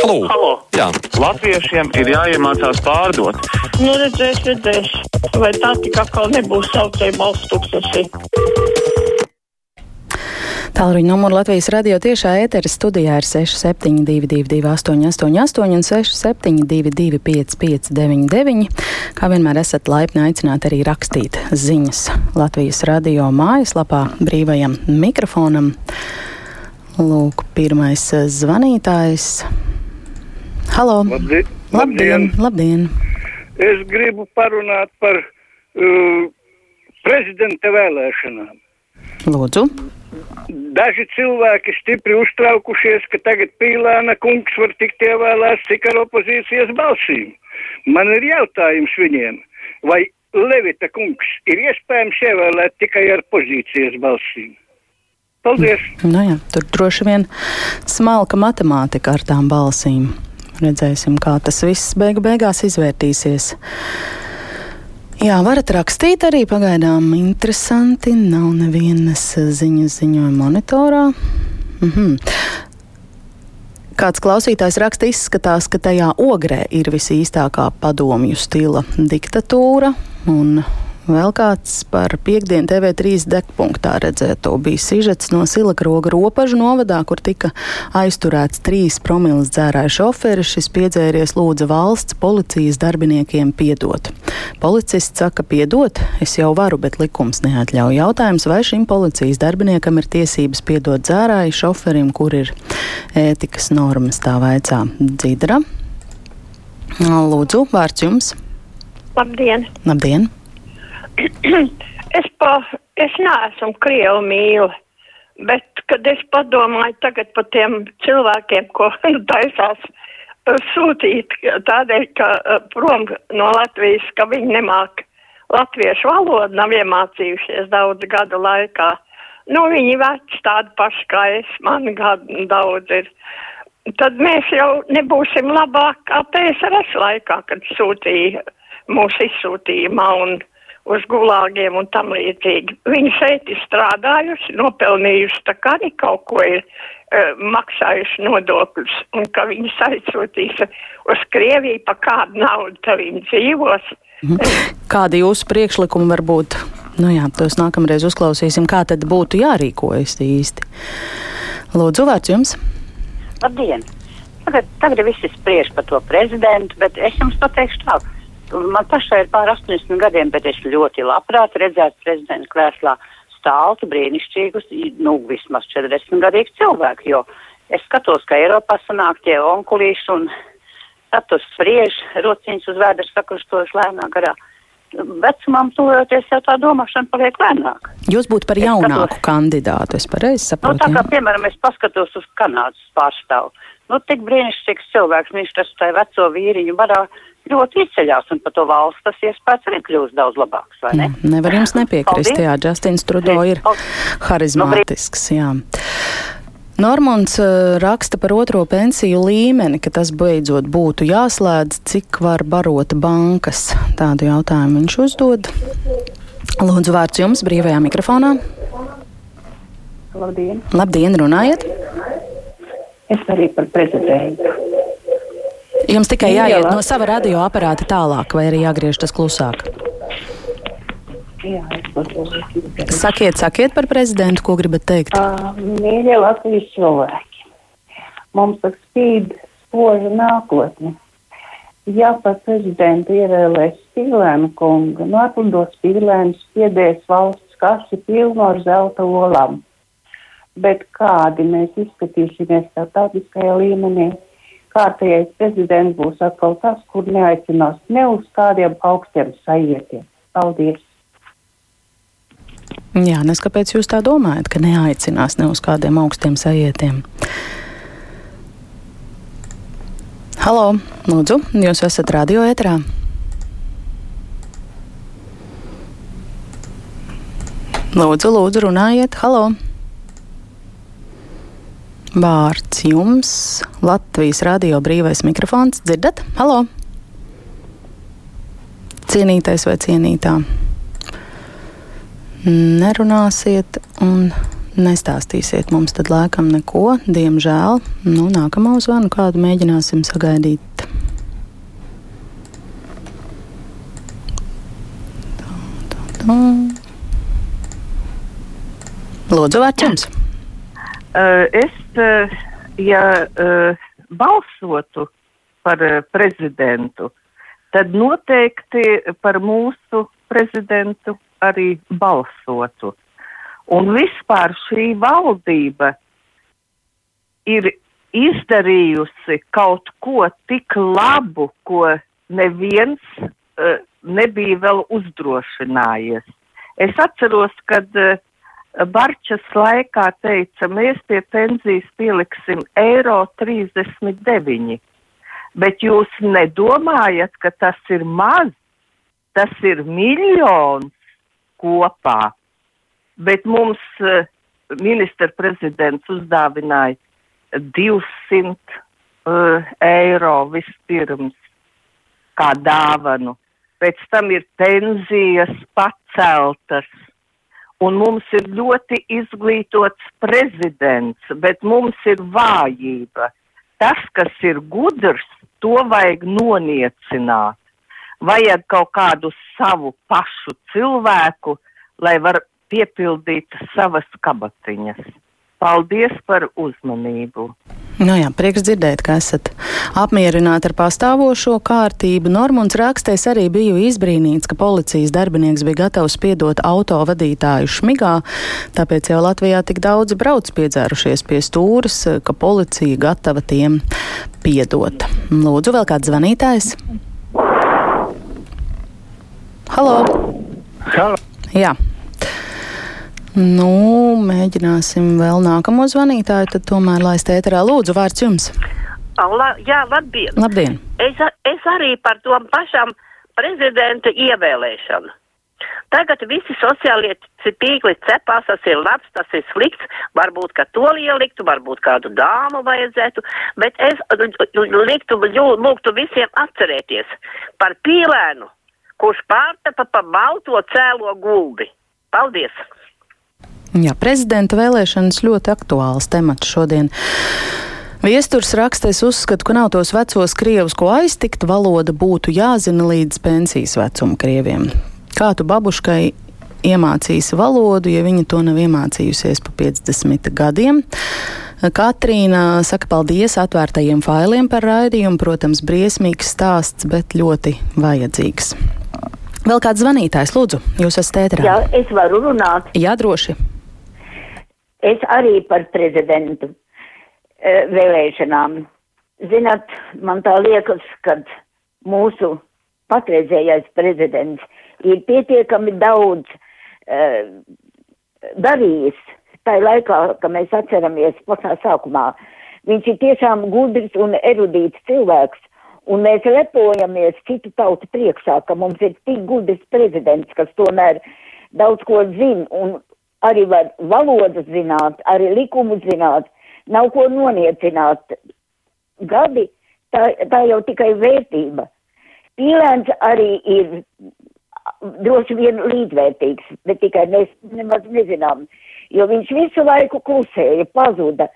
Halo! Halo. Jā. Latviešiem ir jāiemācās pārdot. Nu, redzēs, redzēs. Vai tā tik atkal nebūs saucēja balsts tūkstoši? Tālruņa numuru Latvijas radio tiešā ēteras studijā ir 6722, 888, un 672, 559, kā vienmēr esat laipni aicināti arī rakstīt ziņas Latvijas radio mājaslapā brīvajam mikrofonam. Lūk, pirmais zvanītājs. Halo! Labdien! Labdien! labdien. Es gribu parunāt par uh, prezidenta vēlēšanām. Lūdzu! Daži cilvēki stipri uztraukušies, ka tagad Pīlāna kungs var tikt ievēlēts tikai ar opozīcijas balsīm. Man ir jautājums viņiem, vai Levita kungs ir iespējams ievēlēt tikai ar pozīcijas balsīm? Paldies! Nu jā, tur droši vien smalka matemātika ar tām balsīm. Redzēsim, kā tas viss beigu beigās izvērtīsies. Jā, varat rakstīt arī pagaidām. Interesanti. Nav nevienas ziņas ziņojuma monitorā. Mhm. Kāds klausītājs raksta, izskatās, ka tajā ogrē ir visīstākā padomju stila diktatūra. Un vēl kāds par piekdienu TV3 degpunktā redzēto bija sižets no Silakroga robežu novadā, kur tika aizturēts trīs promils dzērāja šoferis. Šis piedzēries lūdza valsts policijas darbiniekiem piedot. Policists saka, piedot, es jau varu, bet likums neatļauj. Jautājums, vai šim policijas darbiniekam ir tiesības piedot dzērāju šoferim, kur ir ētikas normas, tā vaicā Dzidra. Lūdzu, vārds jums. Labdien! Labdien! Es, pa, es neesmu krievu mīlu, bet, kad es padomāju tagad par tiem cilvēkiem, ko taisās uh, sūtīt tādēļ, ka uh, prom no Latvijas, ka viņi nemāk latviešu valodu, nav iemācījušies daudz gadu laikā. Nu, viņi veci tādi paši kā es, man gadu daudz ir. Tad mēs jau nebūsim labāk kā PSRS laikā, kad sūtīja, mūs izsūtīja maunu uz gulāgiem un tam līdzīgi. Viņi šeit ir strādājuši, nopelnījuši tā kā arī kaut ko ir uh, maksājuši nodokļus, un ka viņi aizsūtīs uz Krieviju pa kādu naudu, tad viņi dzīvos. Kādi jūsu priekšlikumi var būt? Nu jā, tos nākamreiz uzklausīsim, kā tad būtu jārīkojas īsti. Lūdzu, vārds jums! Labdien! Tagad, tagad visi spriež par to prezidentu, bet es jums pateikšu tā Man pašai ir pār 80 gadiem, bet es ļoti labprāt redzētu prezidenta krēslā stāstu brīnišķīgus, nu, vismaz 40 gadīgus cilvēkus, jo es skatos, ka Eiropā sanāk tie onkulīši un status spriež, rociņas uz vēders sakrustoši lēnā garā. Vecumam tuvojoties jau tā domāšana paliek lēnāk. Jūs būtu par jaunāku skatos- kandidātu, es pareizi Nu, saprotu. tā kā, jā? piemēram, es paskatos uz Kanādas pārstāvu. Nu, tik brīnišķīgs cilvēks, viņš tas tai veco vīriņu barā ļoti izceļās, un par to valsts tas iespējas arī kļūst daudz labāks, vai ne? Mm, Nevar jums nepiekrist, Paldies. jā, Justins Trudo ir Paldies. harizmātisks, jā. Normons eh, raksta par otro pensiju līmeni, ka tas beidzot būtu jāslēdz, cik var barot bankas. Tādu jautājumu viņš uzdod. Lūdzu, vārds jums brīvajā mikrofonā. Labdien! Labdien, runājiet! Es arī par prezidentu. Jums tikai Jā. jāiet no sava radioaparāta tālāk, vai arī jāgriež tas klusāk. Jā. Sakiet, sakiet par prezidentu, ko gribat teikt. Uh, Mīļie Latvijas cilvēki, mums tas spīd spoža nākotne. Ja par prezidentu ievēlēs Spīlēnu kungu, nu atlidos Spīlēnu spiedēs valsts kasi pilnu ar zelta olām. Bet kādi mēs izskatīsimies starptautiskajā līmenī? Kārtējais prezidents būs atkal tas, kur neaicinās ne uz kādiem augstiem sajietiem. Paldies! Jā, nes kāpēc jūs tā domājat, ka neaicinās ne uz kādiem augstiem sajietiem? Halo, lūdzu, jūs esat radio ētrā. Lūdzu, lūdzu, runājiet, halo! Vārds jums, Latvijas radio brīvais mikrofons, dzirdat? Halo! Cienītais vai cienītā? Nerunāsiet un Nestāstīsiet mums tad laikam neko, diemžēl. Nu, nākamo zvanu kādu mēģināsim sagaidīt. Tā, tā, tā. Lūdzu, vārds jums! Uh, es, ja uh, balsotu par uh, prezidentu, tad noteikti par mūsu prezidentu arī balsotu. Un vispār šī valdība ir izdarījusi kaut ko tik labu, ko neviens uh, nebija vēl uzdrošinājies. Es atceros, kad uh, Barčas laikā teica, mēs pie pensijas pieliksim eiro 39, bet jūs nedomājat, ka tas ir maz, tas ir miljons kopā. Bet mums uh, ministra prezidents uzdāvināja 200 uh, eh, eiro vispirms kā dāvanu. Pēc tam ir pensijas paceltas, un mums ir ļoti izglītots prezidents, bet mums ir vājība. Tas, kas ir gudrs, to vajag noniecināt. Vajag kaut kādu savu pašu cilvēku, lai var piepildīt savas kabatiņas. Paldies par uzmanību! Nu jā, prieks dzirdēt, ka esat apmierināti ar pastāvošo kārtību. Normons rakstēs arī biju izbrīnīts, ka policijas darbinieks bija gatavs piedot auto vadītāju šmigā, tāpēc jau Latvijā tik daudz brauc piedzērušies pie stūras, ka policija gatava tiem piedot. Lūdzu, vēl kāds zvanītājs? Halo! Halo. Jā, Nu, mēģināsim vēl nākamo zvanītāju, tad tomēr laist ēterā. Lūdzu, vārds jums. La, jā, labdien. Labdien. Es, es arī par to pašam prezidenta ievēlēšanu. Tagad visi sociālie tīkli cepās, tas ir labs, tas ir slikts, varbūt, ka to ieliktu, varbūt kādu dāmu vajadzētu, bet es liktu, lūgtu visiem atcerēties par pīlēnu, kurš pārtapa pa balto cēlo gulbi. Paldies! Jā, prezidenta vēlēšanas ļoti aktuāls temats šodien. Viesturs raksta, es uzskatu, ka nav tos vecos krievus, ko aiztikt, valoda būtu jāzina līdz pensijas vecuma krieviem. Kā tu babuškai iemācīsi valodu, ja viņa to nav iemācījusies pa 50 gadiem? Katrīna saka paldies atvērtajiem failiem par raidījumu. Protams, briesmīgs stāsts, bet ļoti vajadzīgs. Vēl kāds zvanītājs, lūdzu, jūs esat ēterā. Jā, es varu runāt. Jā, droši. Es arī par prezidentu e, vēlēšanām. Zināt, man tā liekas, ka mūsu patreizējais prezidents ir pietiekami daudz e, darījis. Tā laikā, kad mēs atceramies pašā sākumā, viņš ir tiešām gudrs un erudīts cilvēks. Un mēs lepojamies citu tautu priekšā, ka mums ir tik gudrs prezidents, kas tomēr daudz ko zina un arī var valodas zināt, arī likumus zināt, nav ko noniecināt. Gadi, tā, tā jau tikai vērtība. Pīlēns arī ir droši vien līdzvērtīgs, bet tikai mēs nemaz nezinām, jo viņš visu laiku klusēja, pazuda.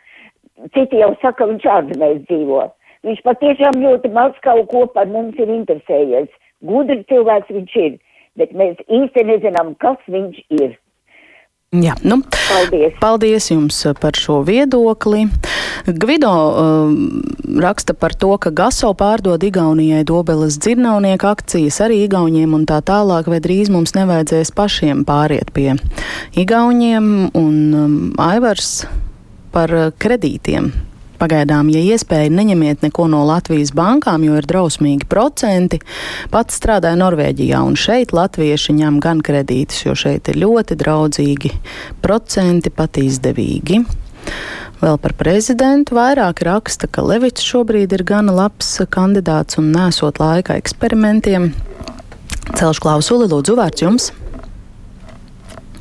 Citi jau saka, viņš ārzemēs dzīvo. Viņš patiešām ļoti maz kaut ko par mums ir interesējies. Gudri cilvēks viņš ir, bet mēs īsti nezinām, kas viņš ir. Jā, nu, paldies. paldies jums par šo viedokli. Gvido uh, raksta par to, ka Gaso pārdod Igaunijai dobeles dzirnavnieku akcijas arī Igauniem un tā tālāk, vai drīz mums nevajadzēs pašiem pāriet pie Igauniem un um, Aivars par kredītiem Pagaidām, ja iespēja, neņemiet neko no Latvijas bankām, jo ir drausmīgi procenti. Pats strādāja Norvēģijā, un šeit latvieši ņem gan kredītus, jo šeit ir ļoti draudzīgi procenti, pat izdevīgi. Vēl par prezidentu vairāk raksta, ka Levits šobrīd ir gana labs kandidāts un nesot laika eksperimentiem. Celšu klausuli, lūdzu, vārds jums.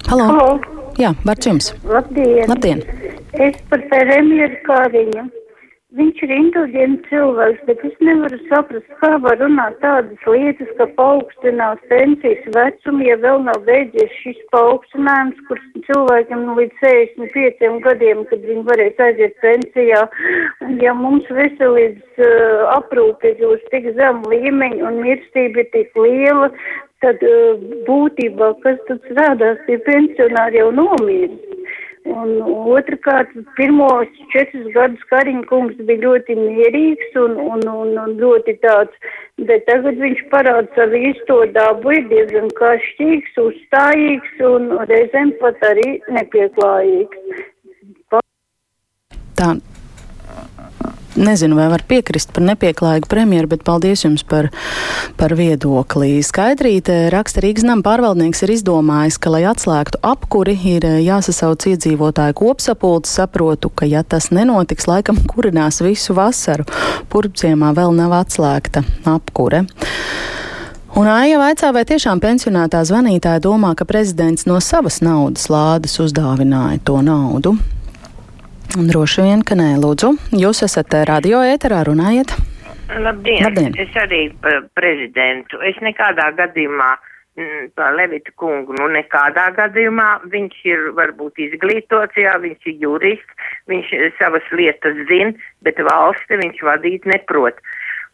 Halo! Halo. Jā, vārds jums. Labdien! Labdien. Es par premjeru Kāriņu Viņš ir inteliģents cilvēks, bet es nevaru saprast, kā var runāt tādas lietas, ka paaugstinās pensijas vecumu, ja vēl nav beidzies šis paaugstinājums, kurš cilvēkiem nu, līdz 65 gadiem, kad viņi varēs aiziet pensijā. Un ja mums veselības uh, aprūpe ir uz tik zemu līmeņu un mirstība ir tik liela, tad uh, būtībā, kas tad strādās, tie pensionāri jau nomirst. Un otrkārt, pirmos četrus gadus Kariņa kungs bija ļoti mierīgs un, un, un, un ļoti tāds, bet tagad viņš parāda savu īsto dabu, ir diezgan kašķīgs, uzstājīgs un reizēm pat arī nepieklājīgs. Tā Nezinu, vai var piekrist par nepieklājīgu premjeru, bet paldies jums par, par viedokli. Skaidrīte raksta Rīgas nama pārvaldnieks ir izdomājis, ka, lai atslēgtu apkuri, ir eh, jāsasauc iedzīvotāju kopsapulcs. Saprotu, ka ja tas nenotiks, laikam kurinās visu vasaru. Purpciemā vēl nav atslēgta apkure. Un Aija vaicā, vai tiešām pensionētā zvanītāja domā, ka prezidents no savas naudas lādes uzdāvināja to naudu. Droši vien, ka nē, lūdzu. Jūs esat eh, radio ēterā, runājiet. Labdien. Labdien. Es arī par prezidentu. Es nekādā gadījumā mm, par Levitu kungu, nu nekādā gadījumā viņš ir varbūt izglītots, jā, viņš ir jurists, viņš savas lietas zina, bet valsti viņš vadīt neprot.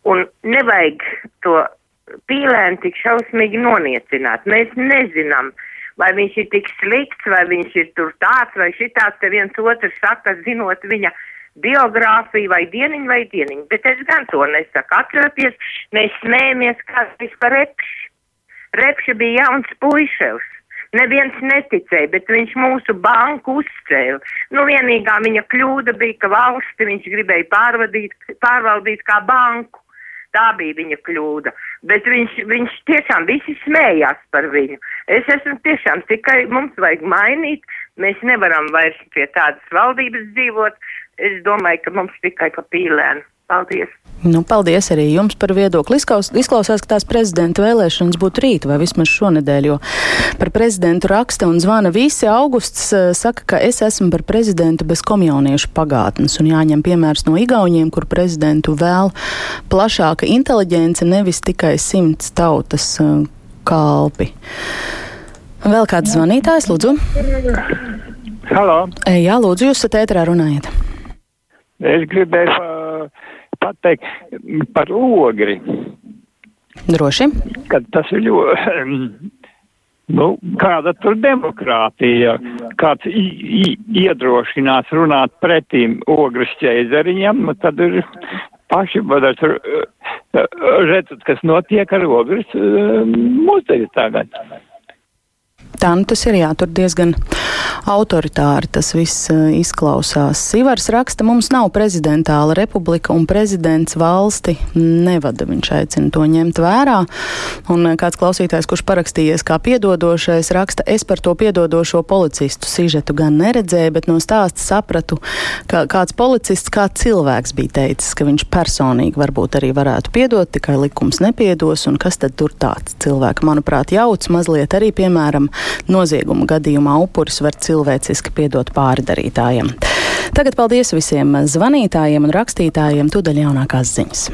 Un nevajag to pīlēnu tik šausmīgi noniecināt. Mēs nezinām, uh, vai viņš ir tik slikts, vai viņš ir tur tāds vai šitāds, te viens otrs saka, zinot viņa biogrāfiju vai dieniņu vai dieniņu, bet es gan to nesaku. Atcerieties, mēs smējamies kādreiz par repšu. Repša bija jauns puiševs. Neviens neticēja, bet viņš mūsu banku uzcēla. Nu, vienīgā viņa kļūda bija, ka valsti viņš gribēja pārvaldīt kā banku. Tā bija viņa kļūda. Bet viņš, viņš tiešām visi smējās par viņu. Es esmu tiešām tikai, mums vajag mainīt. Mēs nevaram vairs pie tādas valdības dzīvot. Es domāju, ka mums tikai pa pīlēnu. Paldies! Nu, paldies arī jums par viedokli. Izklaus, izklausās, ka tās prezidenta vēlēšanas būtu rīt vai vismaz šonedēļ, jo par prezidentu raksta un zvana visi. Augusts uh, saka, ka es esmu par prezidentu bez komjauniešu pagātnes un jāņem piemērs no igauņiem, kur prezidentu vēl plašāka inteliģence, nevis tikai simts tautas uh, kalpi. Vēl kāds zvanītājs, lūdzu? Halo. Jā, lūdzu, jūs esat ētrā runājat. Es gribēju pateikt par ogri. Droši. Kad tas ir ļoti. Nu, kāda tur demokrātija, kāds iedrošinās runāt pretīm ogres ķēzariņam, nu, tad ir paši, bet redzat, kas notiek ar ogres muzeju tagad. Tā nu tas ir jā, tur diezgan autoritāri tas viss izklausās. Ivars raksta, mums nav prezidentāla republika un prezidents valsti nevada. Viņš aicina to ņemt vērā. Un kāds klausītājs, kurš parakstījies kā piedodošais, raksta, es par to piedodošo policistu sižetu gan neredzēju, bet no stāsta sapratu, ka kāds policists, kā cilvēks bija teicis, ka viņš personīgi varbūt arī varētu piedot, tikai likums nepiedos, un kas tad tur tāds cilvēks, manuprāt, jauc mazliet arī, piemēram, nozieguma gadījumā upuris var cilvēciski piedot pārdarītājiem. Tagad paldies visiem zvanītājiem un rakstītājiem, tūdaļ jaunākās ziņas.